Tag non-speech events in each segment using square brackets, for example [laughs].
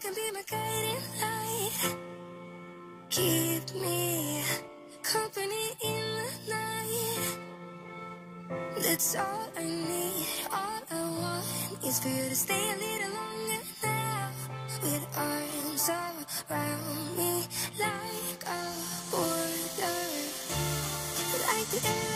can be my guiding light. Keep me company in the night. That's all I need. All I want is for you to stay a little longer now. With arms around me like a border. Like the air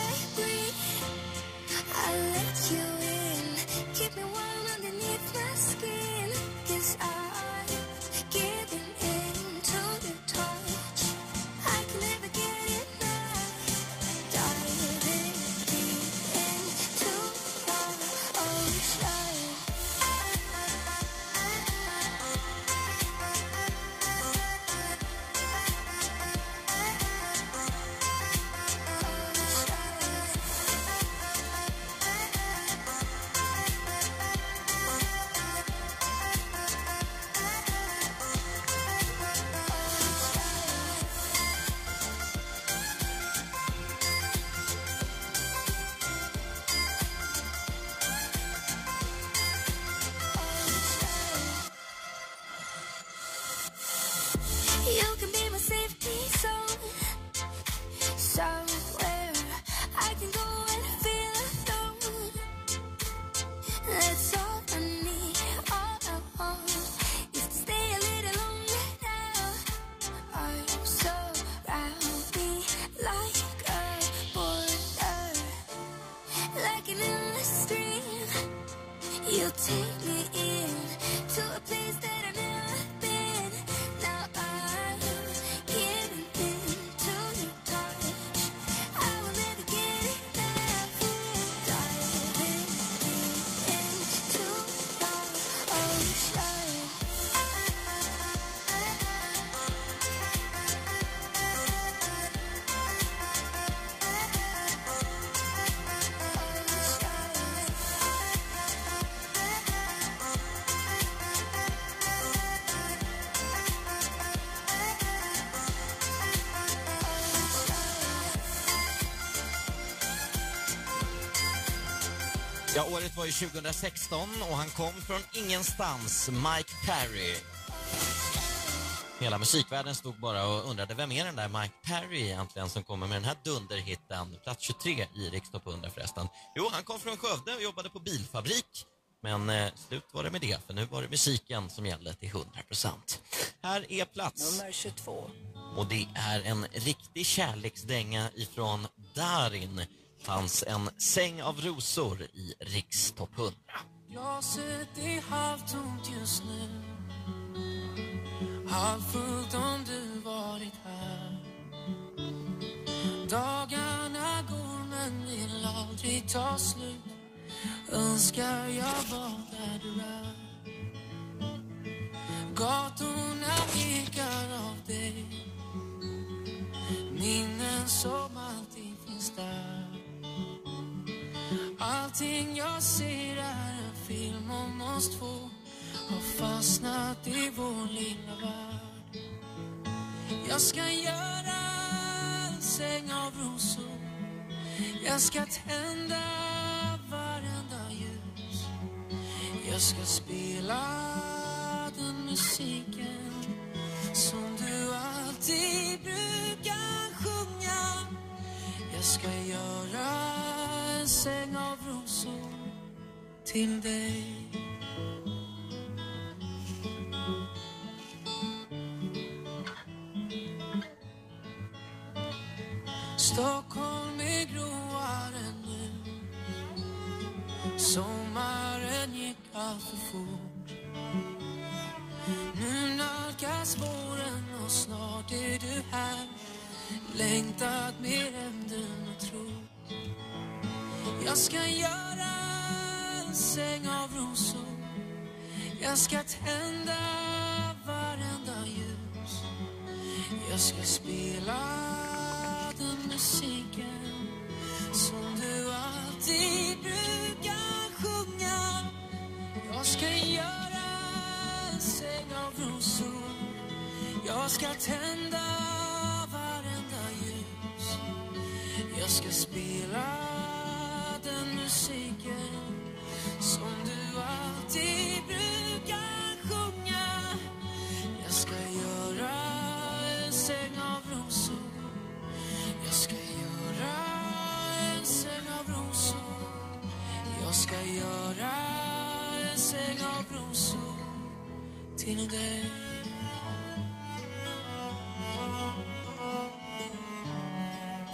take me in Ja, året var ju 2016 och han kom från ingenstans, Mike Perry. Hela musikvärlden stod bara och undrade vem är den där Mike Perry egentligen som kommer med den här dunderhitten, plats 23 i Rikstopp 100 förresten. Jo, han kom från Skövde och jobbade på bilfabrik. Men eh, slut var det med det, för nu var det musiken som gällde till 100 procent. Här är plats. Nummer 22. Och det är en riktig kärleksdänga ifrån Darin. Fanns en säng av rosor i Rikstopp 100. Glaset är halvtomt just nu. Halvfullt om du varit här. Dagarna går men vill aldrig ta slut. Önskar jag var där du är. Gatorna ekar av dig. Minnen som alltid finns där. Allting jag ser är en film om oss två. Har fastnat i vår lilla värld. Jag ska göra en säng av rosor. Jag ska tända varenda ljus. Jag ska spela den musiken Som du alltid brukar sjunga. Jag ska göra en säng av rosor till dig. Stockholm är gråare nu. Sommaren gick allt för fort. Nu nalkas våren och snart är du här. Längtat mer än du nog trott. Jag ska göra en säng av rosor. Jag ska tända varenda ljus. Jag ska spela den musiken Som du alltid brukar sjunga. Jag ska göra en säng av rosor. Jag ska tända varenda ljus. Jag ska spela den musiken som du alltid brukar sjunga. Jag ska göra en säng av rosor. Jag ska göra en säng av rosor. Jag ska göra en säng av rosor till dig.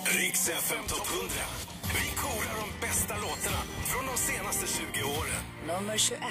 Riks FM Topp 100 vi korar de bästa låtarna från de senaste 20 åren. Nummer 21.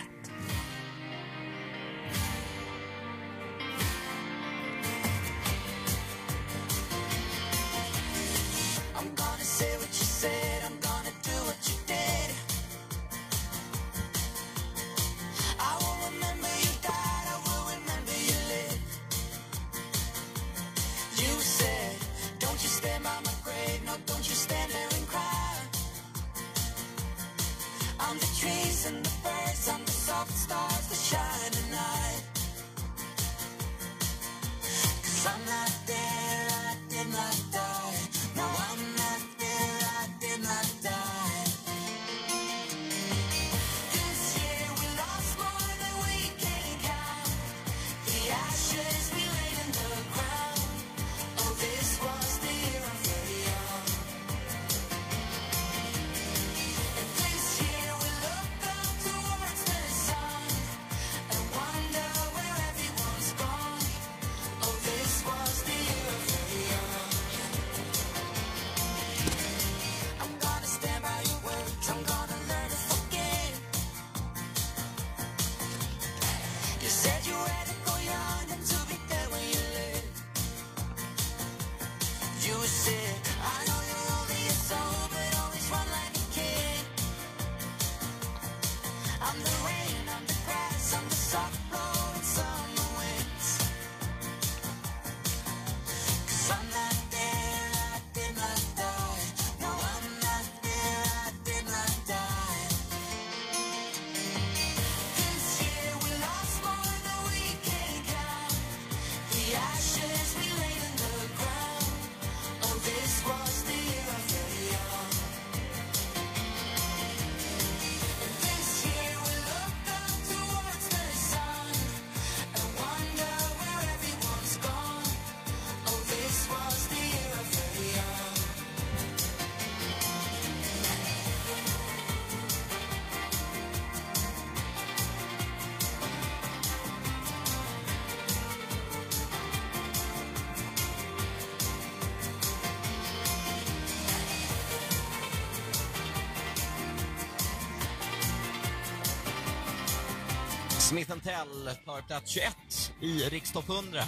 Smith Tell tar plats 21 i Rikstopp 100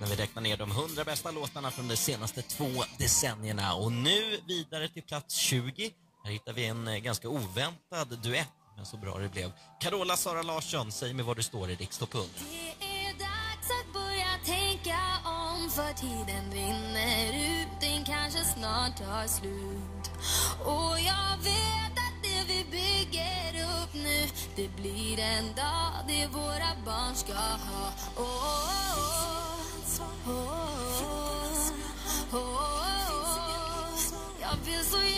när vi räknar ner de 100 bästa låtarna från de senaste två decennierna. Och nu vidare till plats 20. Här hittar vi en eh, ganska oväntad duett, men så bra det blev. Carola Sara Larsson, säg mig var du står i Rikstopp 100. Det är dags att börja tänka om för tiden rinner ut, den kanske snart tar slut. Och jag vet vi bygger upp nu Det blir en dag det våra barn ska ha oh, oh, oh, oh, oh, oh. Jag vill så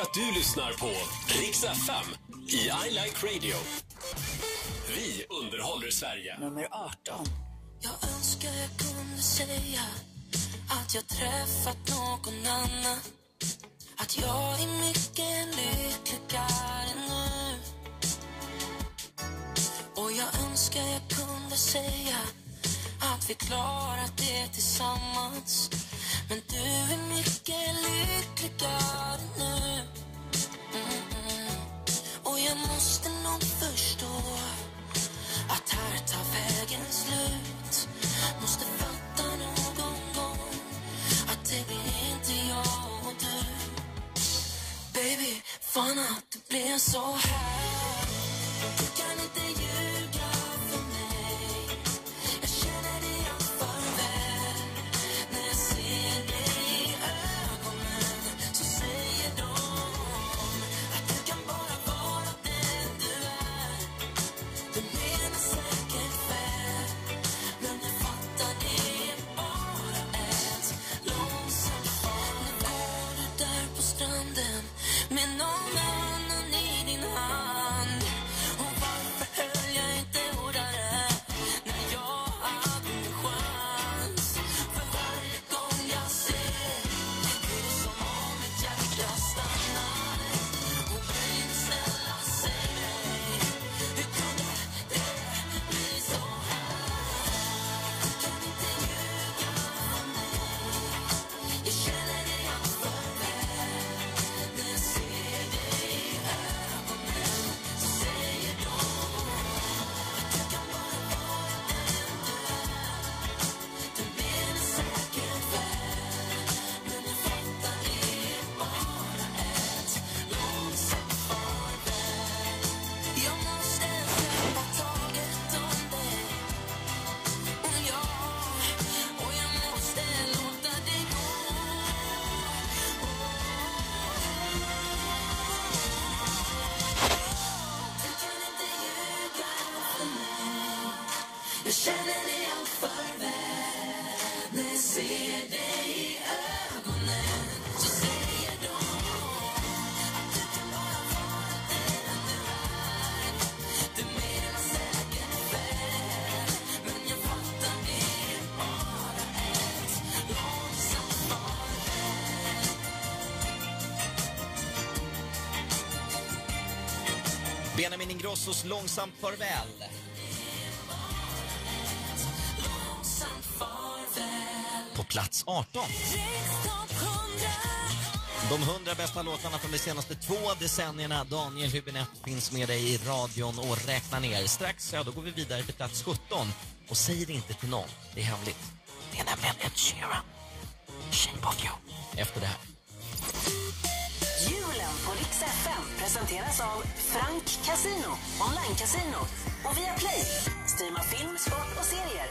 för att du lyssnar på Rix FM i I Like Radio. Vi underhåller Sverige. Nummer 18. Jag önskar jag kunde säga att jag träffat Benjamin Ingrossos Långsamt farväl. På plats 18. De 100 bästa låtarna från de senaste två decennierna. Daniel Hübinette finns med dig i radion och räknar ner. Strax ja, då går vi vidare till plats 17. Och säg det inte till någon, det är hemligt. Det är nämligen Ed Sheeran. Shape of you. Efter det här. På Rix FM presenteras av Frank Casino, online-casino och via Play. Streama film, sport och serier.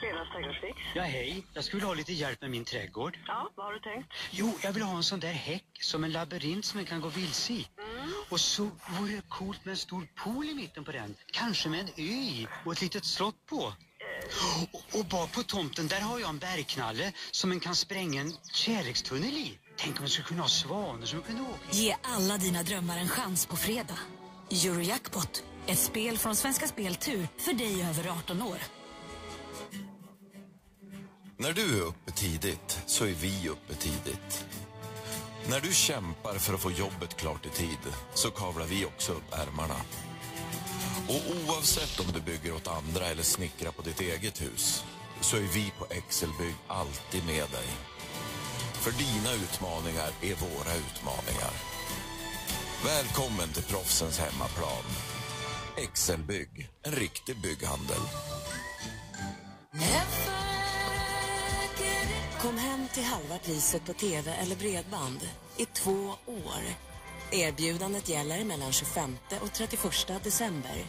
Fredags trädgårdsfix. Ja, hej. Jag skulle ha lite hjälp med min trädgård. Ja, vad har du tänkt? Jo, jag vill ha en sån där häck som en labyrint som man kan gå vilse i. Och så vore det coolt med en stor pool i mitten på den. Kanske med en ö i och ett litet slott på. Och, och bak på tomten, där har jag en bergknalle som man kan spränga en kärlekstunnel i. Tänk om man skulle kunna ha svanar som kunde åka. Ge alla dina drömmar en chans på fredag. Eurojackpot, ett spel från Svenska Spel Tur för dig över 18 år. När du är uppe tidigt så är vi uppe tidigt. När du kämpar för att få jobbet klart i tid så kavlar vi också upp ärmarna. Och oavsett om du bygger åt andra eller snickrar på ditt eget hus så är vi på Excelbygg alltid med dig. För dina utmaningar är våra utmaningar. Välkommen till proffsens hemmaplan. Excelbygg, en riktig bygghandel. Kom hem till halva priset på tv eller bredband i två år. Erbjudandet gäller mellan 25 och 31 december.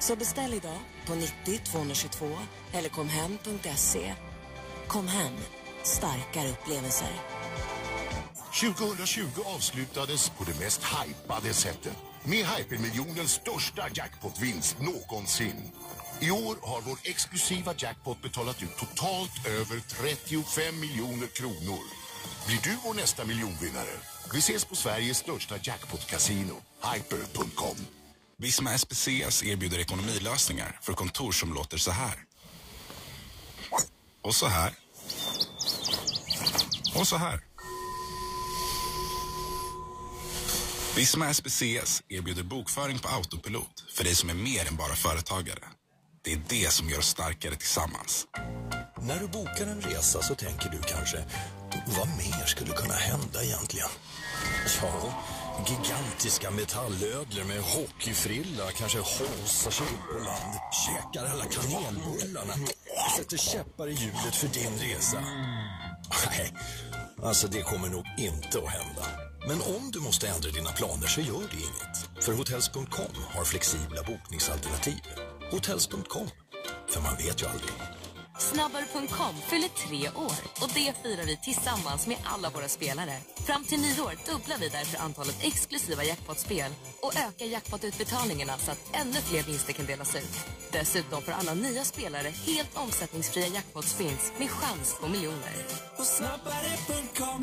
Så beställ idag på 90 222 eller komhem.se. Kom hem, starkare upplevelser. 2020 avslutades på det mest hypade sättet. Med hypermiljonens största jackpotvinst någonsin. I år har vår exklusiva jackpot betalat ut totalt över 35 miljoner kronor. Blir du vår nästa miljonvinnare? Vi ses på Sveriges största jackpot-casino, hyper.com. Visma SPCS erbjuder ekonomilösningar för kontor som låter så här. Och så här. Och så här. Visma SPCS erbjuder bokföring på autopilot för dig som är mer än bara företagare. Det är det som gör oss starkare tillsammans. När du bokar en resa så tänker du kanske, vad mer skulle kunna hända egentligen? Ja, gigantiska metallödlor med hockeyfrilla kanske håsar sig upp på land, käkar alla kanelbullarna, sätter käppar i hjulet för din resa. Nej, [laughs] alltså det kommer nog inte att hända. Men om du måste ändra dina planer så gör det inget. För Hotels.com har flexibla bokningsalternativ. Hotels.com, för man vet ju aldrig. Snabbare.com fyller tre år och det firar vi tillsammans med alla våra spelare. Fram till nyår dubblar vi därför antalet exklusiva jackpotspel och ökar jackpotutbetalningarna så att ännu fler vinster kan delas ut. Dessutom får alla nya spelare helt omsättningsfria jackpotspins med chans på miljoner. På snabbare.com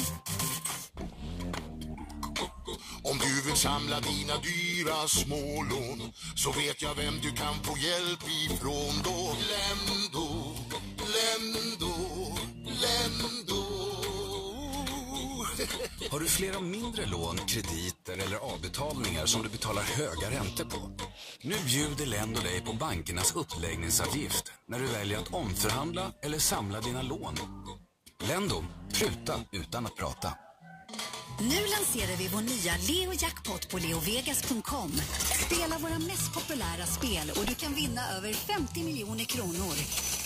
Om du vill samla dina dyra smålån så vet jag vem du kan få hjälp ifrån då. Lendo, Lendo. Har du flera mindre lån, krediter eller avbetalningar som du betalar höga räntor på? Nu bjuder Lendo dig på bankernas uppläggningsavgift när du väljer att omförhandla eller samla dina lån. Lendo, pruta utan att prata. Nu lanserar vi vår nya Leo Jackpot på leovegas.com. Spela våra mest populära spel och du kan vinna över 50 miljoner kronor.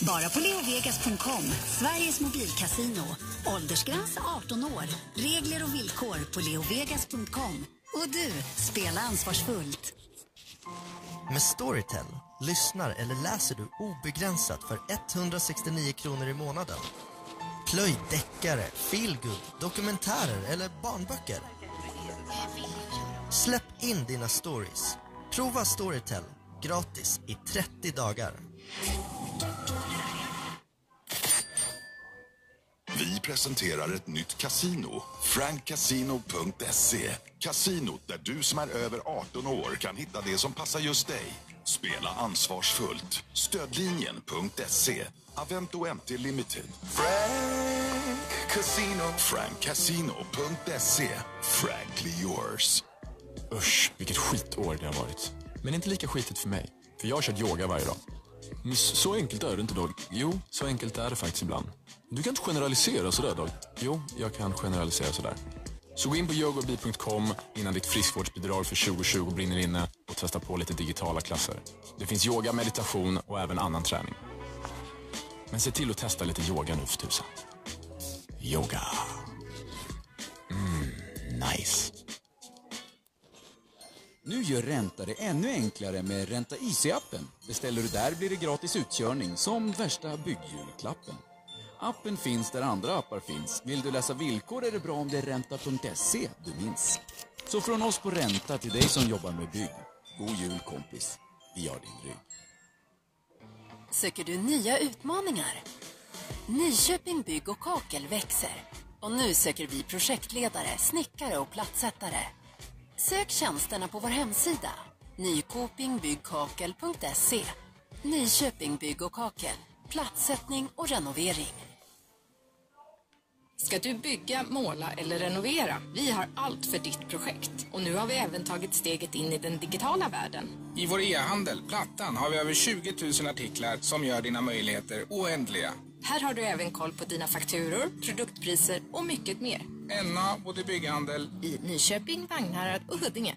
Bara på leovegas.com, Sveriges mobilkasino. Åldersgräns 18 år. Regler och villkor på leovegas.com. Och du, spela ansvarsfullt. Med Storytel lyssnar eller läser du obegränsat för 169 kronor i månaden. Plöj deckare, feelgood, dokumentärer eller barnböcker. Släpp in dina stories. Prova Storytel gratis i 30 dagar. Vi presenterar ett nytt kasino, frankcasino.se. Kasinot där du som är över 18 år kan hitta det som passar just dig. Spela ansvarsfullt. Stödlinjen.se. Avento MT Limited. Frank Casino. Frankcasino.se. Frankly yours. Usch, vilket skitår det har varit. Men inte lika skitigt för mig. För jag har kört yoga varje dag. Men så enkelt är det inte, Dag. Jo, så enkelt är det faktiskt ibland. Du kan inte generalisera sådär, Dag. Jo, jag kan generalisera sådär. Så gå in på yogabi.com innan ditt friskvårdsbidrag för 2020 brinner inne och testa på lite digitala klasser. Det finns yoga, meditation och även annan träning. Men se till att testa lite yoga nu för tusan. Yoga. Mm, nice. Nu gör Ränta det ännu enklare med Ränta IC-appen. Beställer du där blir det gratis utkörning, som värsta byggjulklappen. Appen finns där andra appar finns. Vill du läsa villkor är det bra om det är ränta.se du minns. Så från oss på Ränta till dig som jobbar med bygg. God jul kompis. Vi har din rygg. Söker du nya utmaningar? Nyköping Bygg och Kakel växer. Och nu söker vi projektledare, snickare och plattsättare. Sök tjänsterna på vår hemsida. nykopingbyggkakel.se Nyköping Bygg och Kakel. Plattsättning och renovering. Ska du bygga, måla eller renovera? Vi har allt för ditt projekt. Och nu har vi även tagit steget in i den digitala världen. I vår e-handel, Plattan, har vi över 20 000 artiklar som gör dina möjligheter oändliga. Här har du även koll på dina fakturor, produktpriser och mycket mer. NA, både bygghandel... I Nyköping, Vagnhärad och Huddinge.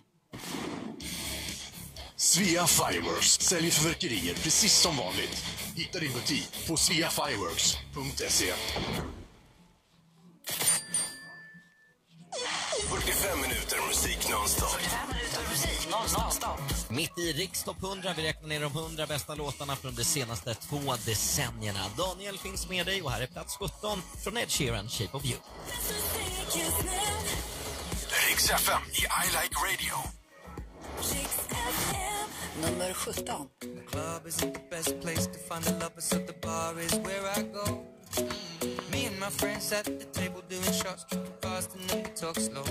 Svea Fireworks säljer fyrverkerier precis som vanligt. Hitta din butik på sveafireworks.se. 45 minuter musik nonstop. Mitt i Rikstopp 100, vi räknar ner de 100 bästa låtarna från de senaste två decennierna. Daniel finns med dig och här är plats 17 från Ed Sheeran, Shape of You. Riks FM i I Like Radio. Nummer 17. The club isn't the best place to find the lovers, so the bar is where I go. My friends at the table doing shots, tripping fast, and then we talk slow.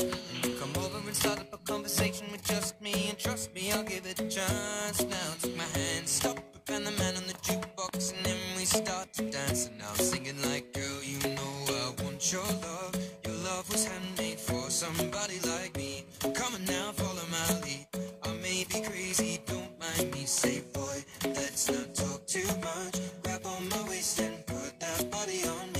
And you come over and start up a conversation with just me, and trust me, I'll give it a chance. Now take my hand, stop and the man on the jukebox, and then we start to dance. And I'm singing like, girl, you know I want your love. Your love was handmade for somebody like me. Come on now, follow my lead. I may be crazy, don't mind me. Say, boy, let's not talk too much. Grab on my waist and put that body on me.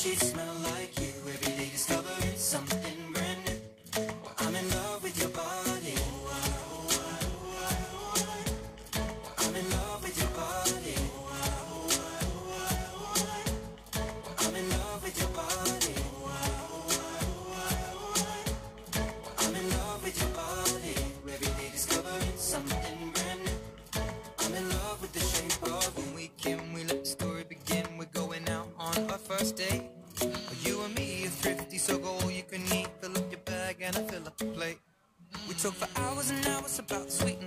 Sheets smell like you. Go all you can eat. Fill up your bag and I fill up the plate. We talk for hours and hours about sweet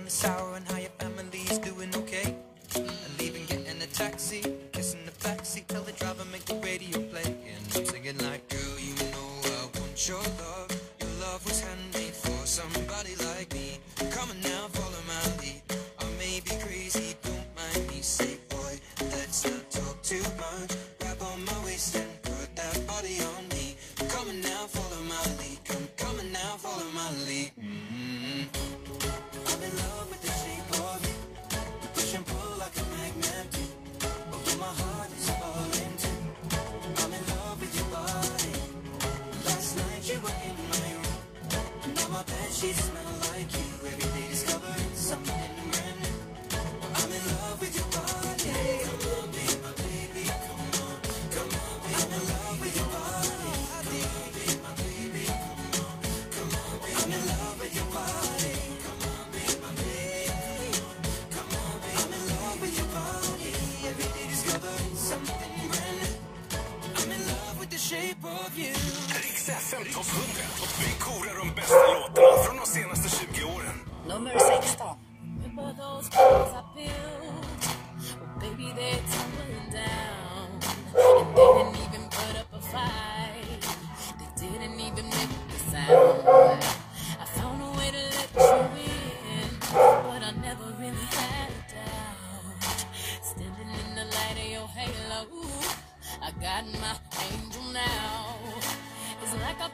like a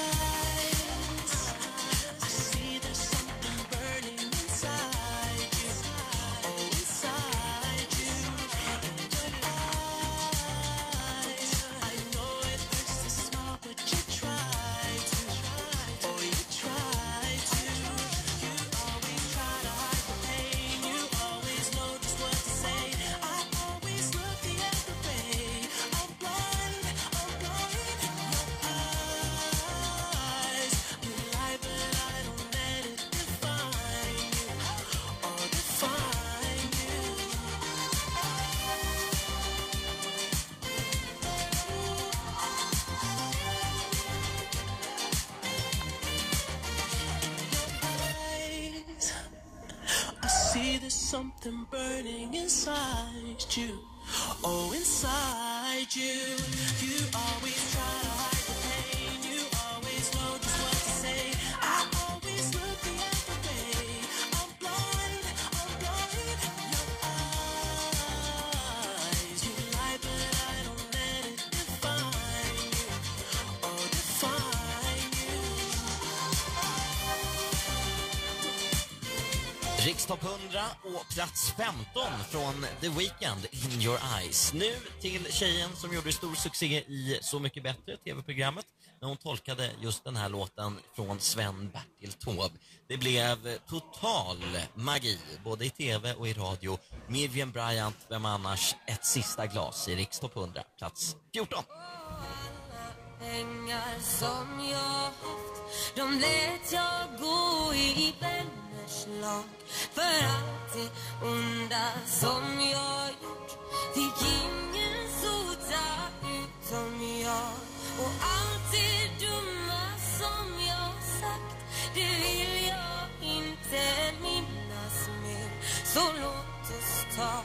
see there's something burning inside you. Oh, inside you. You always try to hide. 100 och plats 15 från The Weeknd, In Your Eyes. Nu till tjejen som gjorde stor succé i Så mycket bättre, tv-programmet, när hon tolkade just den här låten från Sven-Bertil Taube. Det blev total magi, både i tv och i radio. Miriam Bryant, vem annars, ett sista glas i Rikstopp 100, plats 14 pengar som jag haft De lät jag gå i ben bakslag för allt det onda som jag gjort. Fick ingen sota utom jag. Och allt det dumma som jag sagt det vill jag inte minnas mer. Så låt oss ta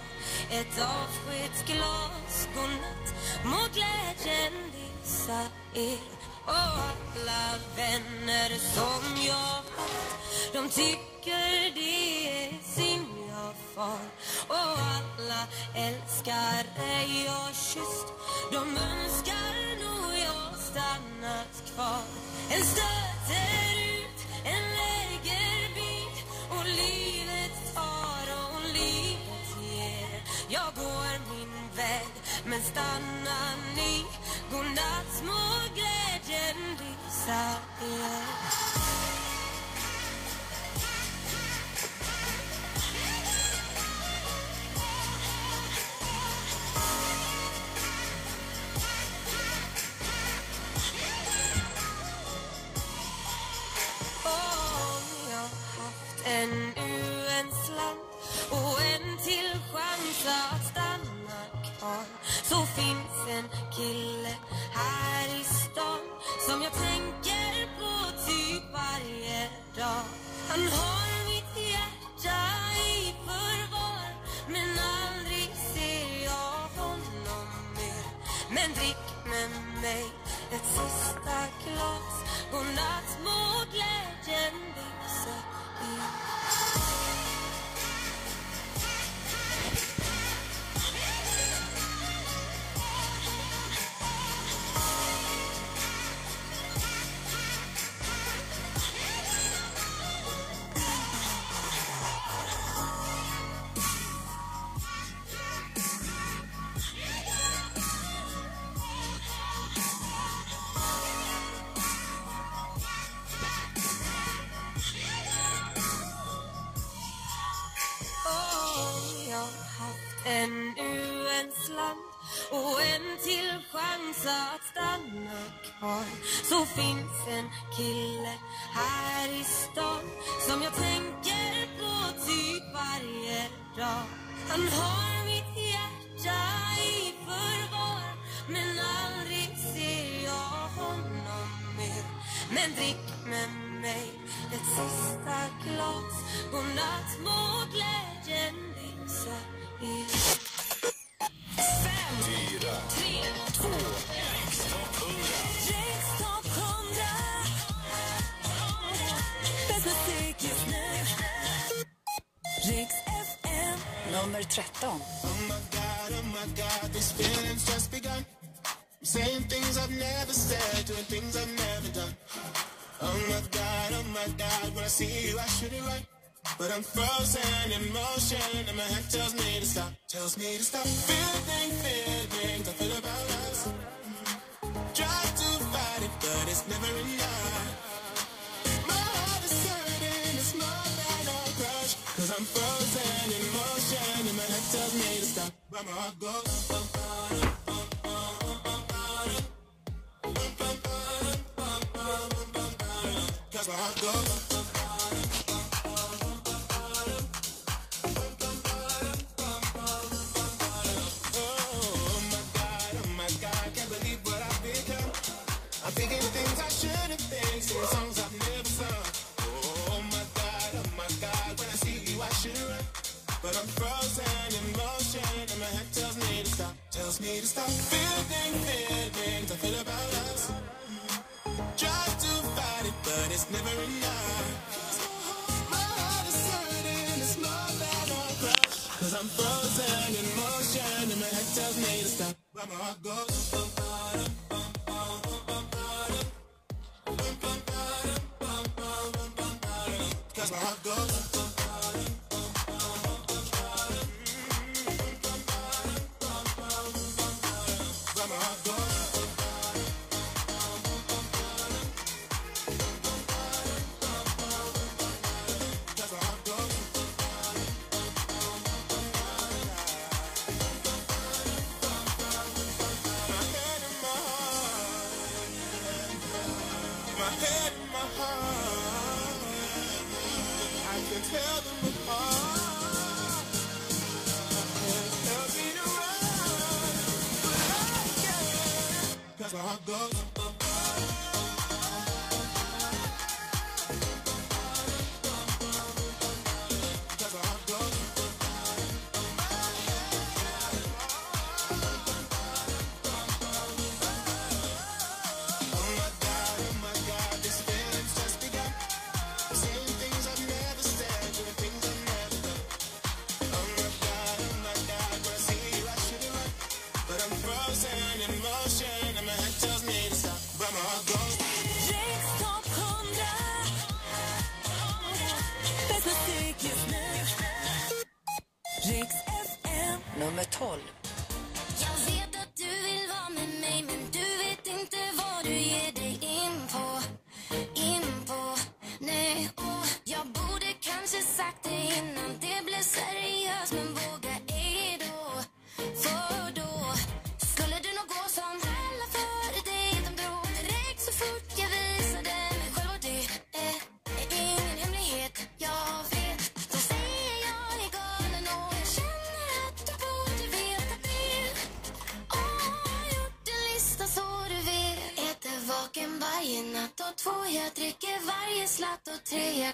ett avskedsglas godnatt må glädjen lysa er. Och alla vänner som jag haft de tycker tycker det är synd jag far. Och alla älskar ej jag kysst. De önskar nog jag stannat kvar. En stöter ut, en lägger bit Och livet tar och livet ger. Jag går min väg, men stannar ni? Godnatt små glädjen lysa er. This like tells me to stop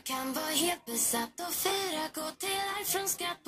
Jag kan vara helt besatt och fira, gå till från skratt.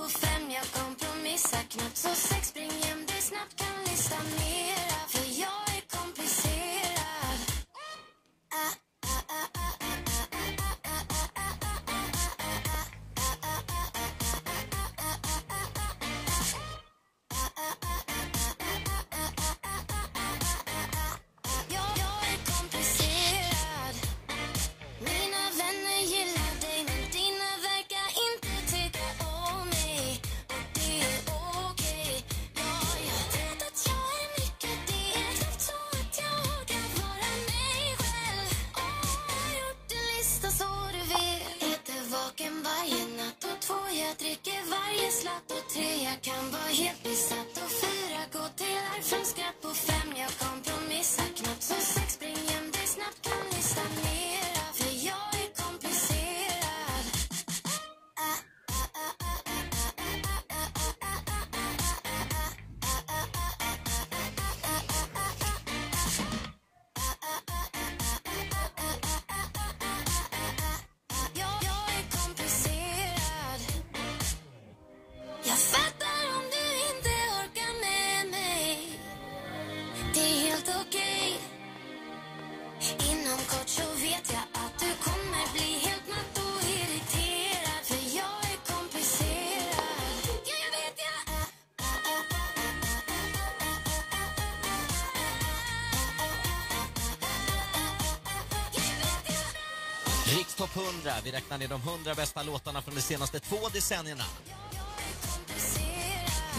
100. Vi räknar ner de 100 bästa låtarna från de senaste två decennierna.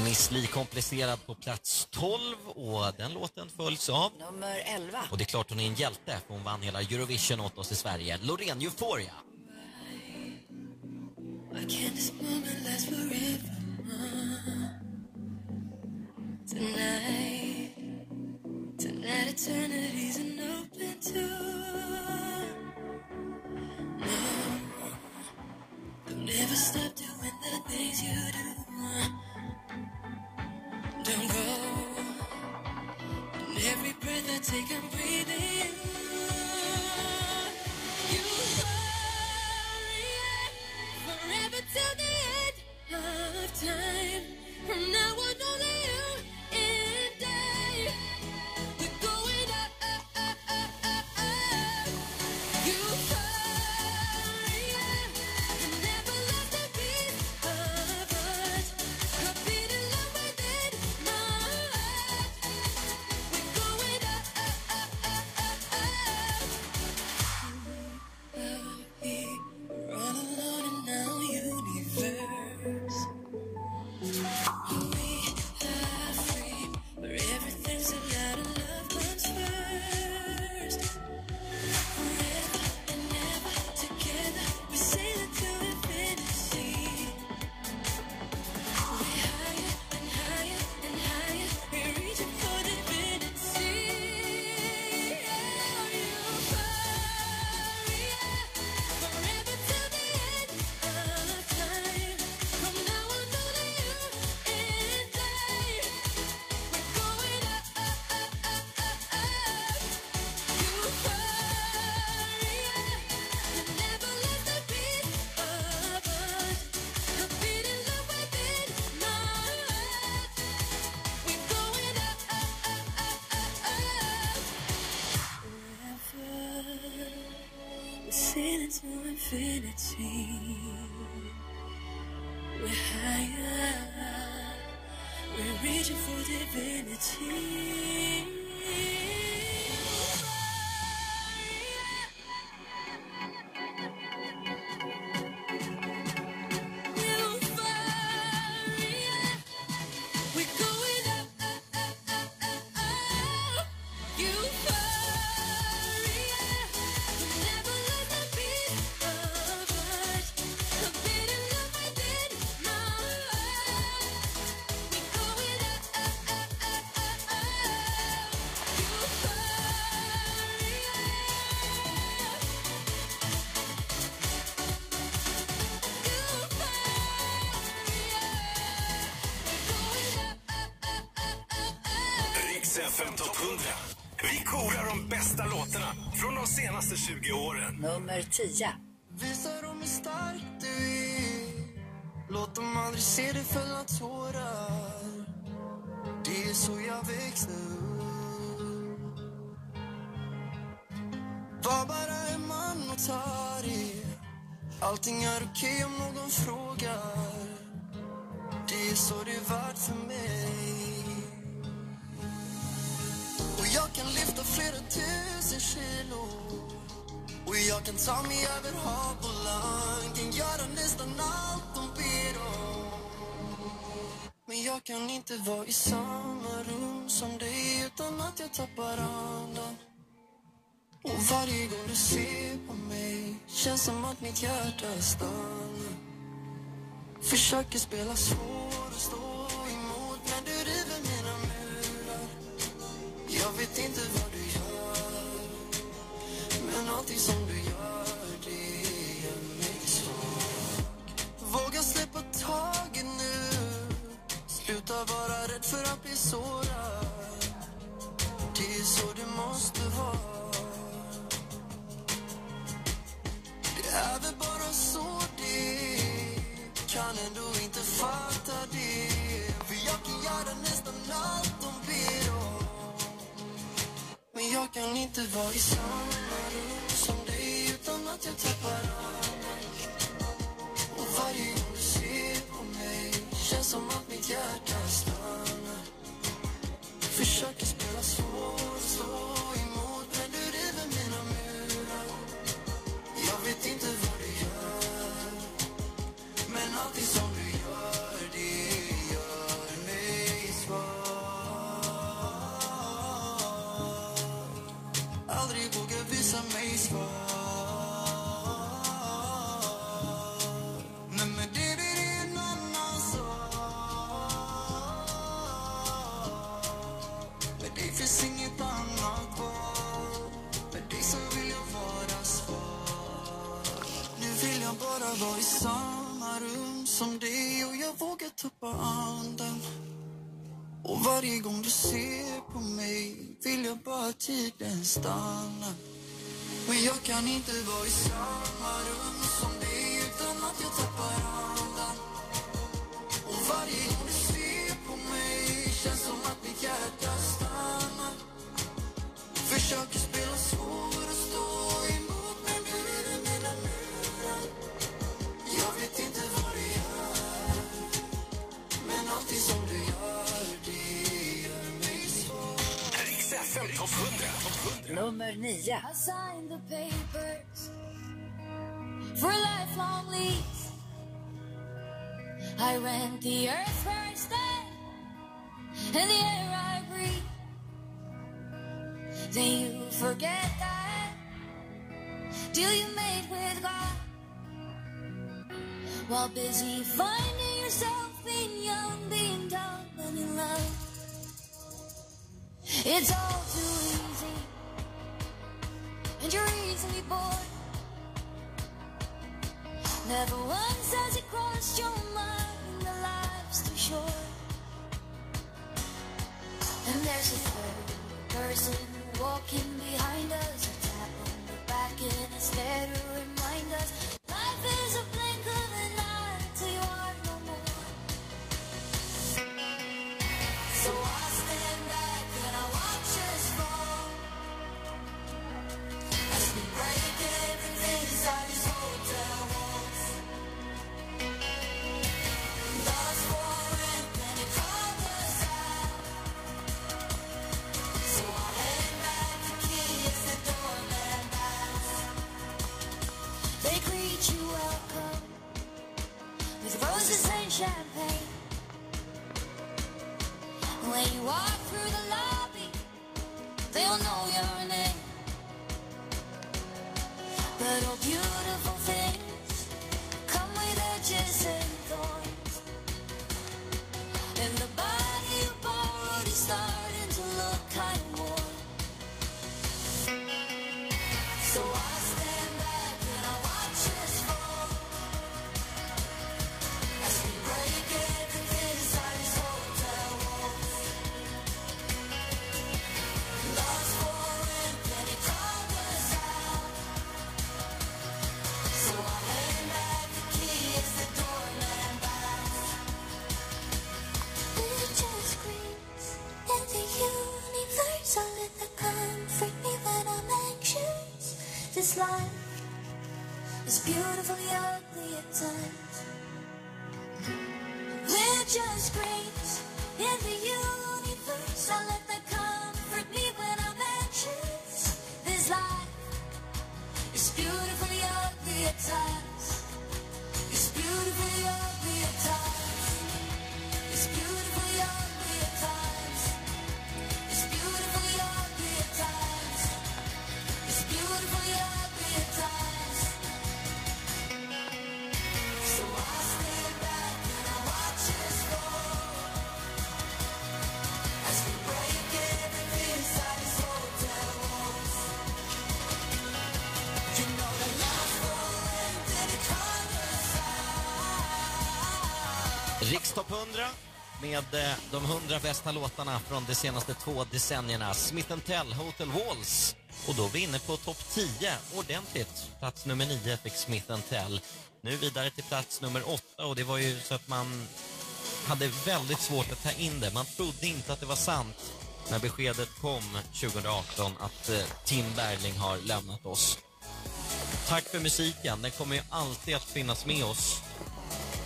Miss Li komplicerad på plats 12 och den låten följs av... Nummer 11. Och det är klart hon är en hjälte för hon vann hela Eurovision åt oss i Sverige. Loreen Euphoria. Nummer 10. Visa dem hur stark du är. Låt dem aldrig se dig fälla tårar Det är så jag växte upp. Var bara en man och ta det. Allting är okej om någon frågar. Det är så det är värt för mig. Och jag kan lyfta flera tusen kilo och jag kan ta mig över hav och land Kan göra nästan allt de ber om Men jag kan inte vara i samma rum som dig utan att jag tappar andan Och varje gång du ser på mig Känns som att mitt hjärta stannar Försöker spela svår och stå emot Men du river mina murar Jag vet inte vad du gör men allting som varje gång du ser på mig vill jag bara tiden stanna. Men jag kan inte vara i samma 10. I rent the earth where I stand and the air I breathe. Then you forget that deal you made with God while busy finding yourself being young, being dumb, and in love. It's all too easy and you're easily bored. Never once has it crossed your mind that life's too short. And there's a third person walking behind us, a tap on the back and it's there When you walk through the lobby, they'll know your name. But all beautiful things come with edges and thorns. And the This life is beautifully ugly at times. Topp 100 med eh, de 100 bästa låtarna från de senaste två decennierna. Smith Tell, Hotel Walls. Och då är vi inne på topp 10 ordentligt. Plats nummer 9 fick Smith Tell. Nu vidare till plats nummer 8 och det var ju så att man hade väldigt svårt att ta in det. Man trodde inte att det var sant när beskedet kom 2018 att eh, Tim Bergling har lämnat oss. Tack för musiken. Den kommer ju alltid att finnas med oss.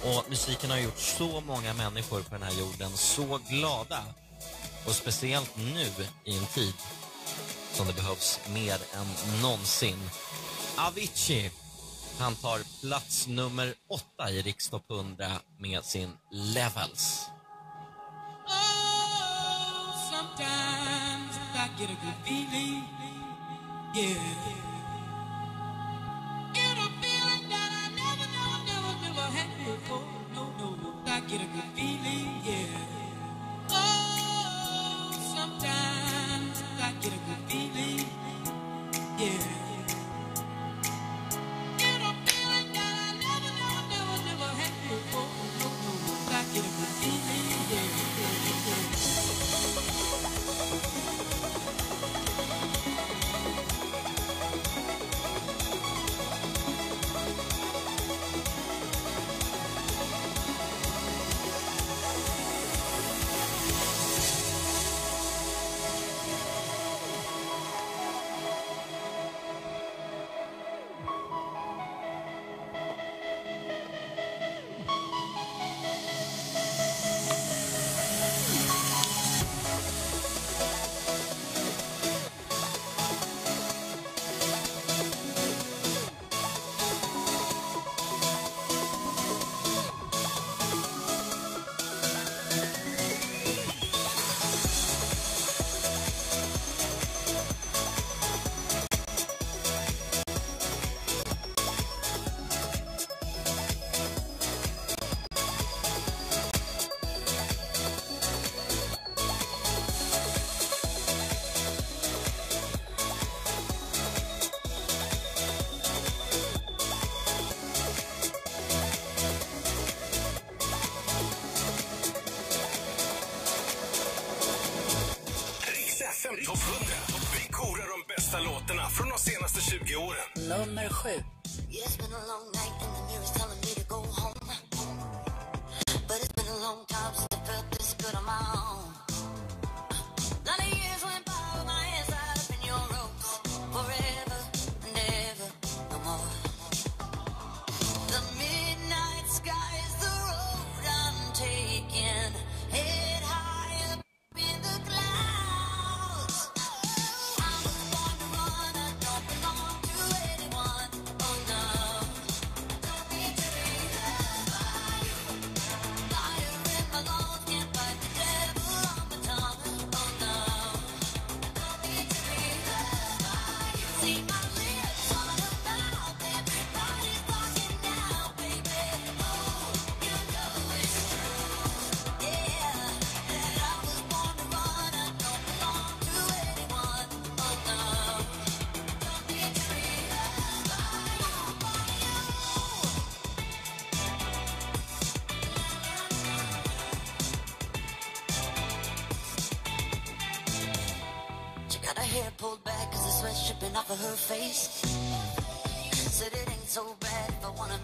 Och musiken har gjort så många människor på den här jorden så glada. Och speciellt nu i en tid som det behövs mer än någonsin. Avicii, han tar plats nummer åtta i Rikstopp 100 med sin Levels. Sometimes before. No, no, I get a good feeling, hair pulled back cause the sweat's dripping off of her face. Said it ain't so bad if I wanna